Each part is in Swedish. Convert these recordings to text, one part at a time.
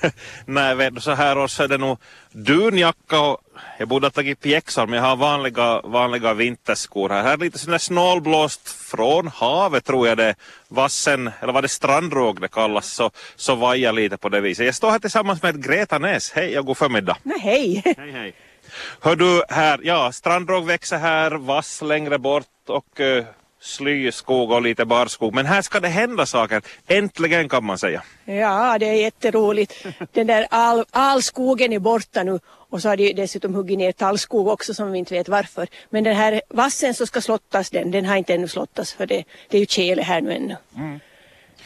Nej, vet du, så här års är det nog dunjacka och jag borde ha tagit pjäxor men jag har vanliga, vanliga vinterskor här. Här är lite sån där snålblåst från havet tror jag det är. Vassen, eller vad det strandråg det kallas, så, så vajar lite på det viset. Jag står här tillsammans med Greta Näs. Hej och god förmiddag. Nej, hej. Hej hej. Hör du här, ja strandråg växer här, vass längre bort och uh, slyskog och lite barskog. Men här ska det hända saker. Äntligen kan man säga. Ja, det är jätteroligt. Den där all, all skogen är borta nu och så har de dessutom huggit ner tallskog också som vi inte vet varför. Men den här vassen som ska slottas den, den har inte ännu slottats för det, det är ju tjäle här nu ännu.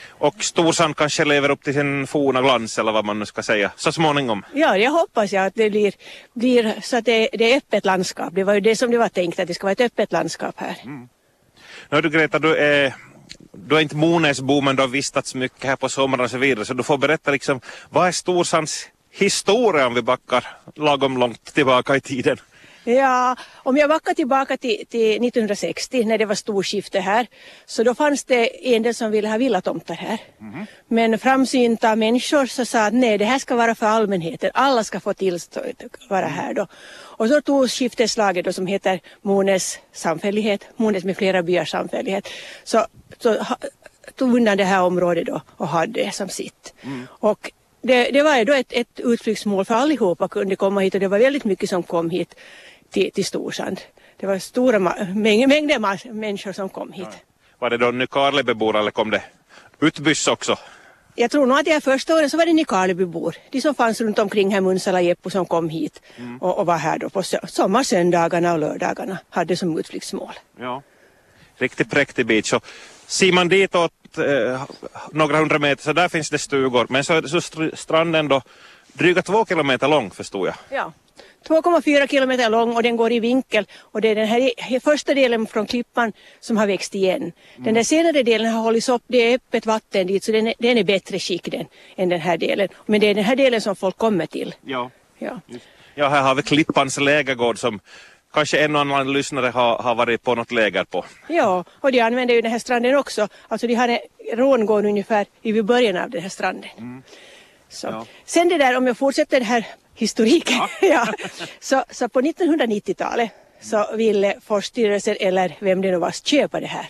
Och Storsand kanske lever upp till sin forna glans eller vad man nu ska säga så småningom. Ja, jag hoppas jag att det blir, blir så att det, det är öppet landskap. Det var ju det som det var tänkt att det ska vara ett öppet landskap här. Nu du Greta, du är, du är inte Monäsbo men du har vistats mycket här på sommaren och så vidare så du får berätta liksom vad är Storsands historia om vi backar lagom långt tillbaka i tiden? Ja, om jag backar tillbaka till, till 1960 när det var storskifte här så då fanns det en del som ville ha villatomtar här. Men framsynta människor så sa att nej det här ska vara för allmänheten, alla ska få tillstånd att vara här då. Och så tog skifteslaget då som heter Mones samfällighet, Mones med flera byars samfällighet, så, så tog undan det här området då och hade det som sitt. Och det, det var ju då ett, ett utflyktsmål för allihopa kunde komma hit och det var väldigt mycket som kom hit till, till Storsand. Det var stora mäng, mängder människor som kom hit. Var det då Nykarlebybor eller kom det utbyss också? Jag tror nog att de här första åren så var det Nykarlebybor, de som fanns runt omkring här, Munsala och Jeppo som kom hit och, och var här då på sö- sommarsöndagarna och lördagarna, hade som utflyktsmål. Ja. Riktigt präktig bit. Så ser man ditåt eh, några hundra meter så där finns det stugor men så är stranden då dryga två kilometer lång förstod jag. Ja. 2,4 kilometer lång och den går i vinkel och det är den här i- första delen från klippan som har växt igen. Den där senare delen har hållits upp, det är öppet vatten dit så den är, den är bättre skick den, än den här delen. Men det är den här delen som folk kommer till. Ja. Ja. Ja, här har vi Klippans lägergård som kanske en och annan lyssnare har, har varit på något läger på. Ja, och de använder ju den här stranden också. Alltså de har en rångård ungefär vid början av den här stranden. Så. Ja. Sen det där, om jag fortsätter den här historiken. Ja. så, så på 1990-talet så ville Forststyrelsen eller vem det nu var köpa det här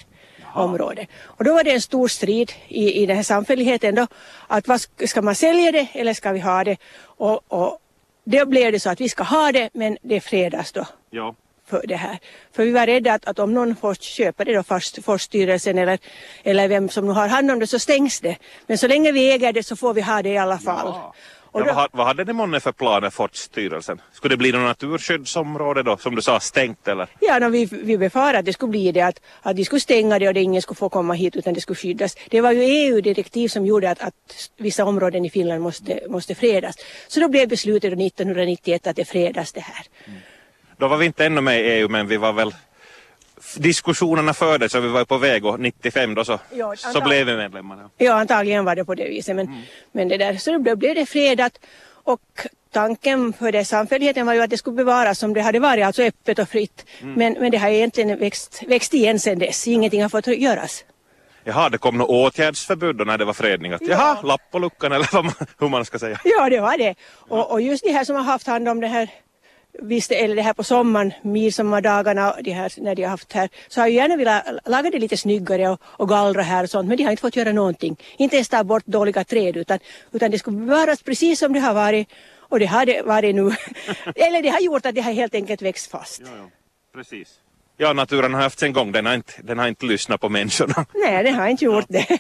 området. Och då var det en stor strid i, i den här samfälligheten då att vad, sk- ska man sälja det eller ska vi ha det? Och, och då blev det så att vi ska ha det men det fredas då Ja. för det här. För vi var rädda att, att om någon får köpa det då, först, Forststyrelsen eller, eller vem som nu har hand om det så stängs det. Men så länge vi äger det så får vi ha det i alla fall. Ja. Och Ja, då, vad, ha- vad hade ni månne för planer Fortstyrelsen? Skulle det bli något naturskyddsområde då som du sa stängt eller? ja, no, vi, vi befarade att det skulle bli det att, att de skulle stänga det och det ingen skulle få komma hit utan det skulle skyddas. Det var ju EU-direktiv som gjorde att, att vissa områden i Finland måste, måste fredas. Så då blev beslutet då 1991 att det fredas det här. Då var vi inte ännu med i EU men vi var väl diskussionerna fördes så vi var på väg och 95 då så, Ja, så blev vi medlemmar. Ja. Antagligen var det på det viset. Men, men det där, så då blev, det fredat och tanken för det samfälligheten var ju att det skulle bevaras som det hade varit, alltså öppet och fritt. Men, men det har egentligen växt, växt igen sedan dess. Ingenting har fått göras. Jaha, det kom något åtgärdsförbud då när det var fredning. Att, Ja. Jaha, lapp på luckan eller vad man, hur man ska säga. Ja, det var det. Och, och just de här som har haft hand om det här Visst, eller det här på sommaren, midsommardagarna, de här, när de har haft här, så har ju gärna velat laga det lite snyggare och, och gallra här och sånt, men de har inte fått göra någonting. Inte ens ta bort dåliga träd, utan, utan det skulle bevaras precis som det har varit. Och det har det varit nu. eller det har gjort att det har helt enkelt växt fast. Precis. Ja, naturen har haft sin gång. Den har inte, den har inte lyssnat på människorna. Nej, det har inte gjort det.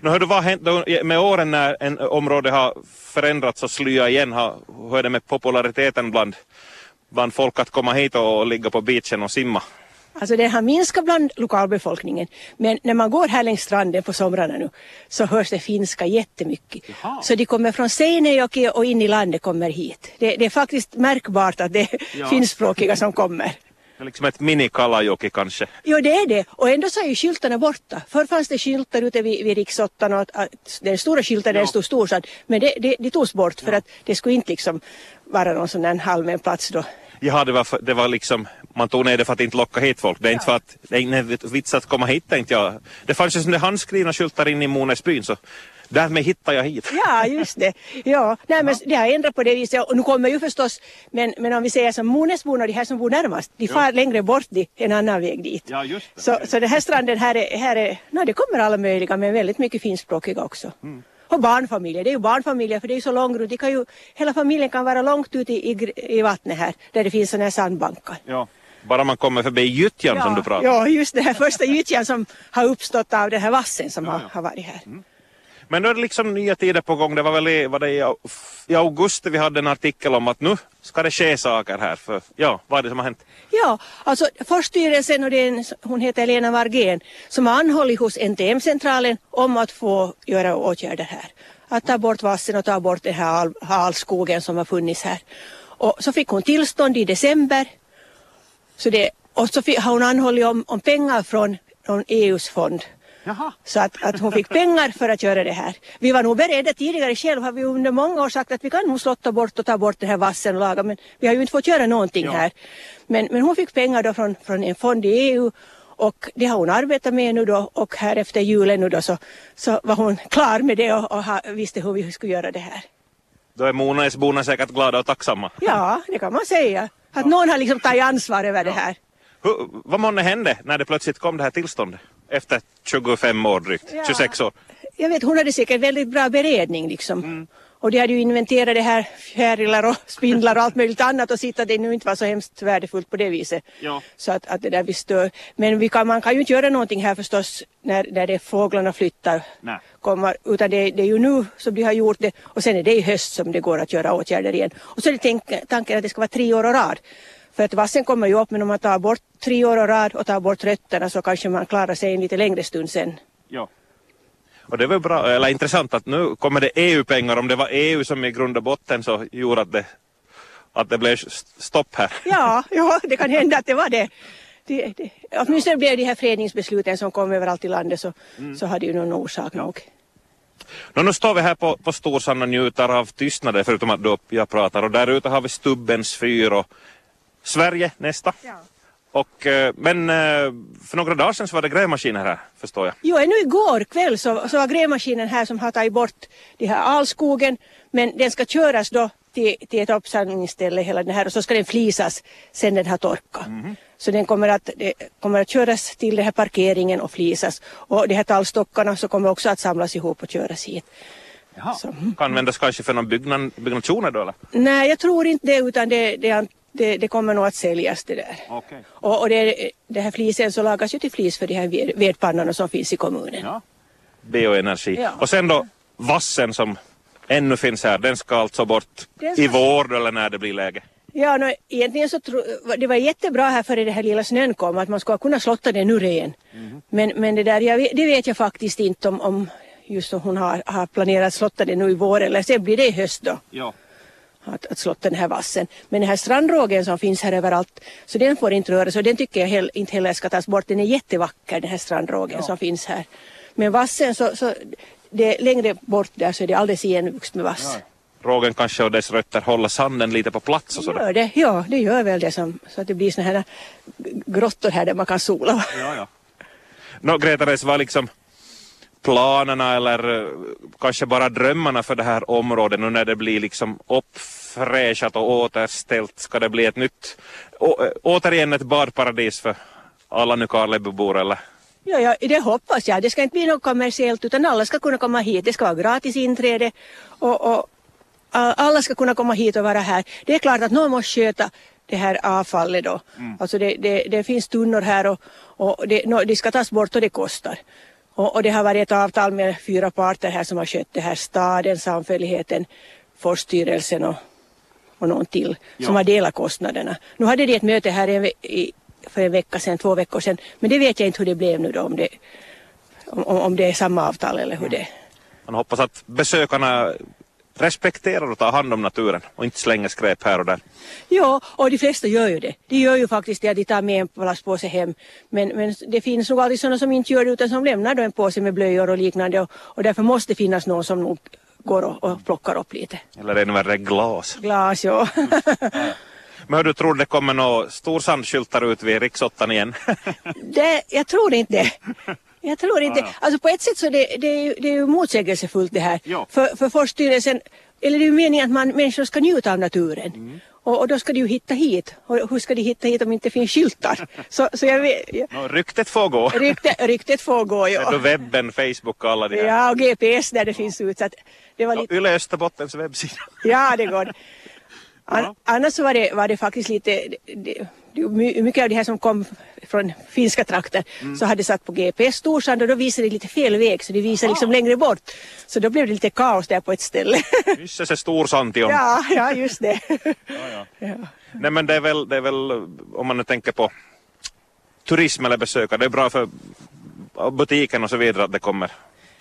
Nu hör du vad har hänt med åren när en område har förändrats och slyat igen? Hur är det med populariteten bland, bland folk att komma hit och ligga på beachen och simma? Alltså den har minskat bland lokalbefolkningen. Men när man går här längs stranden på somrarna nu så hörs det finska jättemycket. Jaha. Så de kommer från Seinejoki och in i landet kommer hit. Det, det är faktiskt märkbart att det är Ja. finskspråkiga som kommer. Det är liksom ett mini-Kalajoki kanske. Jo det är det och ändå så är ju skyltarna borta. Förr fanns det skyltar ute vid, vid riksåttan och att, att den stora skylten där Ja. det stod Storsand. Men det, det, det togs bort för att det skulle inte liksom vara någon sån där allmän plats då. Jaha, det var, för, det var liksom, man tog ner det för att inte locka hit folk. Det är inte för att, det är ingen vits att komma hit tänkte jag. Det fanns ju sådana handskrivna skyltar in i Monesbyn så Därmed hittar jag hit. Ja, just det. Ja, nej, men det har ändrat på det viset och nu kommer ju förstås, men, men om vi säger som Monesborna, de här som bor närmast, de far längre bort de, en annan väg dit. Ja, just det. Så, så den här stranden här är, här är nej, det kommer alla möjliga men väldigt mycket finskspråkiga också. Mm. Och barnfamiljer, det är ju barnfamiljer för det är ju så långt runt, de kan ju, hela familjen kan vara långt ute i, i, i vattnet här där det finns sådana här sandbankar. Ja. Bara man kommer förbi gyttjan som du pratar om. ja, just det här första gyttjan som har uppstått av den här vassen som har, har varit här. Mm. Men nu är det liksom nya tider på gång. Det var väl i, var det i, i augusti vi hade en artikel om att nu ska det ske saker här. För, ja, vad är det som har hänt? Ja, alltså förstyrelsen och den, hon heter Lena Vargén som har anhållit hos NTM-centralen om att få göra åtgärder här. Att ta bort vassen och ta bort den här halskogen som har funnits här. Och så fick hon tillstånd i december. Så det, och så fick, har hon anhållit om, om pengar från, från EUs fond. Jaha. Så att, att hon fick pengar för att göra det här. Vi var nog beredda tidigare själv har vi under många år sagt att vi kan nog slotta bort och ta bort den här vassen och laga men vi har ju inte fått göra någonting Ja. här. Men, men hon fick pengar då från, från en fond i EU och det har hon arbetat med nu då och här efter julen nu då så, så var hon klar med det och, och ha, visste hur vi skulle göra det här. Då är Monäsborna säkert glada och tacksamma. Ja, det kan man säga. Att någon har liksom tagit ansvar över det här. Hur, vad månne hände när det plötsligt kom det här tillståndet? Efter 25 år drygt, Ja. 26 år. Jag vet, hon hade säkert väldigt bra beredning liksom. Och de hade ju inventerat det här fjärilar och spindlar och allt möjligt annat och sett att det nu inte var så hemskt värdefullt på det viset. Ja. Så att, att det där vi stör. Men vi kan, man kan ju inte göra någonting här förstås när, när det fåglarna flyttar. Nej. Kommer, utan det, det är ju nu som de har gjort det och sen är det i höst som det går att göra åtgärder igen. Och så är det tänk, tanken att det ska vara tre år och rad. För att vassen kommer ju upp men om man tar bort tre år och rad och tar bort rötterna så kanske man klarar sig en lite längre stund sen. Ja. Och det var bra, eller intressant att nu kommer det EU-pengar. Om det var EU som i grund och botten så gjorde att det, att det blev st- stopp här. Ja, ja, det kan hända att det var det. det, det åtminstone blev de här fredningsbesluten som kom överallt i landet så, så hade ju någon orsak nog. Nå, nu står vi här på, på Storsand och njuter av tystnaden förutom att jag pratar och där ute har vi Stubbens fyr och Sverige nästa. Ja. Och, eh, men eh, för några dagar sedan så var det grävmaskiner här förstår jag. Jo, ännu igår kväll så, så var grävmaskinen här som har tagit bort det här alskogen men den ska köras då till, till ett uppsamlingsställe hela den här och så ska den flisas sen den har torkat. Så den kommer att, det kommer att köras till den här parkeringen och flisas och de här tallstockarna så kommer också att samlas ihop och köras hit. Så, mm. Kan användas kanske för någon byggnad, byggnationer då eller? Nej, jag tror inte det utan det, det, det, det kommer nog att säljas det där. Okej. Och, och det, det här flisen så lagas ju till flis för de här ved- vedpannorna som finns i kommunen. Ja. Bioenergi. Ja. Och sen då vassen som ännu finns här, den ska alltså bort Den ska- i vår eller när det blir läge. Ja, no, egentligen så tro, det var jättebra här före det här lilla snön kom att man skulle kunna slotta den ur igen. Men, men det där, jag, vet- det vet jag faktiskt inte om, om just om hon har, har planerat att slotta den nu i vår eller sen blir det i höst då. Ja. Att, att slotta den här vassen. Men den här strandrågen som finns här överallt så den får inte röras och den tycker jag hell, inte heller ska tas bort. Den är jättevacker den här strandrågen som finns här. Men vassen så, så det längre bort där så är det alldeles igenvuxet med vass. Rågen kanske och dess rötter håller sanden lite på plats och sådär. Gör det, ja, det gör väl det som, så att det blir såna här grottor här där man kan sola. Ja, ja. Nå, Greta Reis, vad liksom planerna eller eh, kanske bara drömmarna för det här området nu när det blir liksom uppfräschat och återställt? Ska det bli ett nytt, å, återigen ett badparadis för alla Nykarlebybor eller? Ja, ja, det hoppas jag. Det ska inte bli något kommersiellt utan alla ska kunna komma hit. Det ska vara gratis inträde och, och alla ska kunna komma hit och vara här. Det är klart att någon måste sköta det här avfallet då. Alltså det, det, det finns tunnor här och, och det, no, de ska tas bort och det kostar. Och, och det har varit ett avtal med fyra parter här som har skött det här. Staden, samfälligheten, Forststyrelsen och, och någon till som har delat kostnaderna. Nu hade de ett möte här en, i, för en vecka sedan, två veckor sedan. Men det vet jag inte hur det blev nu då om det, om, om det är samma avtal eller hur det Man hoppas att besökarna respekterar och tar hand om naturen och inte slänger skräp här och där. Ja, och de flesta gör ju det. De gör ju faktiskt det att de tar med en plastpåse hem. Men, men det finns nog alltid sådana som inte gör det utan som lämnar då en påse med blöjor och liknande och, och därför måste det finnas någon som nog går och, och plockar upp lite. Eller ännu värre glas. Glas, ja. Men hur du tror det kommer några storsandskyltar ut vid riksåttan igen? det, jag tror inte det. Jag tror inte, Ja, ja. alltså på ett sätt så det, det, är, ju, det är ju motsägelsefullt det här. Ja. För, för Forststyrelsen, eller det är ju meningen att man, människor ska njuta av naturen. Mm. Och, och då ska de ju hitta hit. Och hur ska de hitta hit om det inte finns skyltar? Så, så jag vet, jag, Nå, ryktet får gå. rykte, ryktet får gå ju. Ändå webben, Facebook och alla de här. Ja, och GPS där det finns ut. Så att det var lite, Yle Österbottens webbsida. ja, det går. An, Ja. Annars var det, var det faktiskt lite, det, mycket av det här som kom från finska trakter Mm. så hade satt på GPS Storsand och då visade det lite fel väg så det visade liksom längre bort. Så då blev det lite kaos där på ett ställe. Nysse se Storsantion. ja, ja, just det. ja. ja. Nej men det är, väl, det är väl, om man nu tänker på turism eller besökare, det är bra för butiken och så vidare att det kommer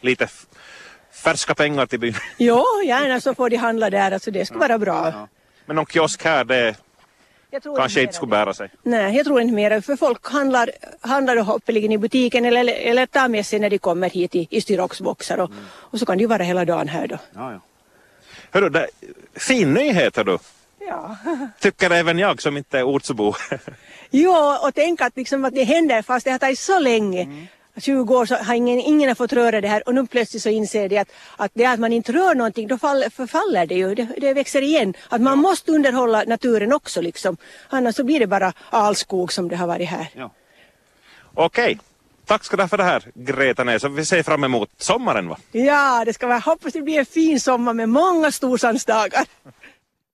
lite färska pengar till byn. Jo, gärna så får de handla där, alltså det skulle vara bra. Men någon kiosk här, det tror kanske mera inte skulle bära sig. Nej, jag tror inte mer. För folk handlar, handlar hoppeligen i butiken eller, eller, tar med sig när de kommer hit i, i styroxboxar och, och så kan det ju vara hela dagen här då. Ja, ja. Hörru, det, fin nyhet hör du. Ja. Tycker även jag som inte är ortsbo. Jo, och tänk att, liksom att det händer fast det har tagit så länge. 20 år så har ingen, ingen har fått röra det här och nu plötsligt så inser de att, att det att man inte rör någonting då fall, förfaller det ju, det, det växer igen. Att man måste underhålla naturen också liksom. Annars så blir det bara alskog som det har varit här. Okej, tack ska du ha för det här Greta Näs. Vi ser fram emot sommaren va? Ja, det ska vara, hoppas det blir en fin sommar med många storsandsdagar.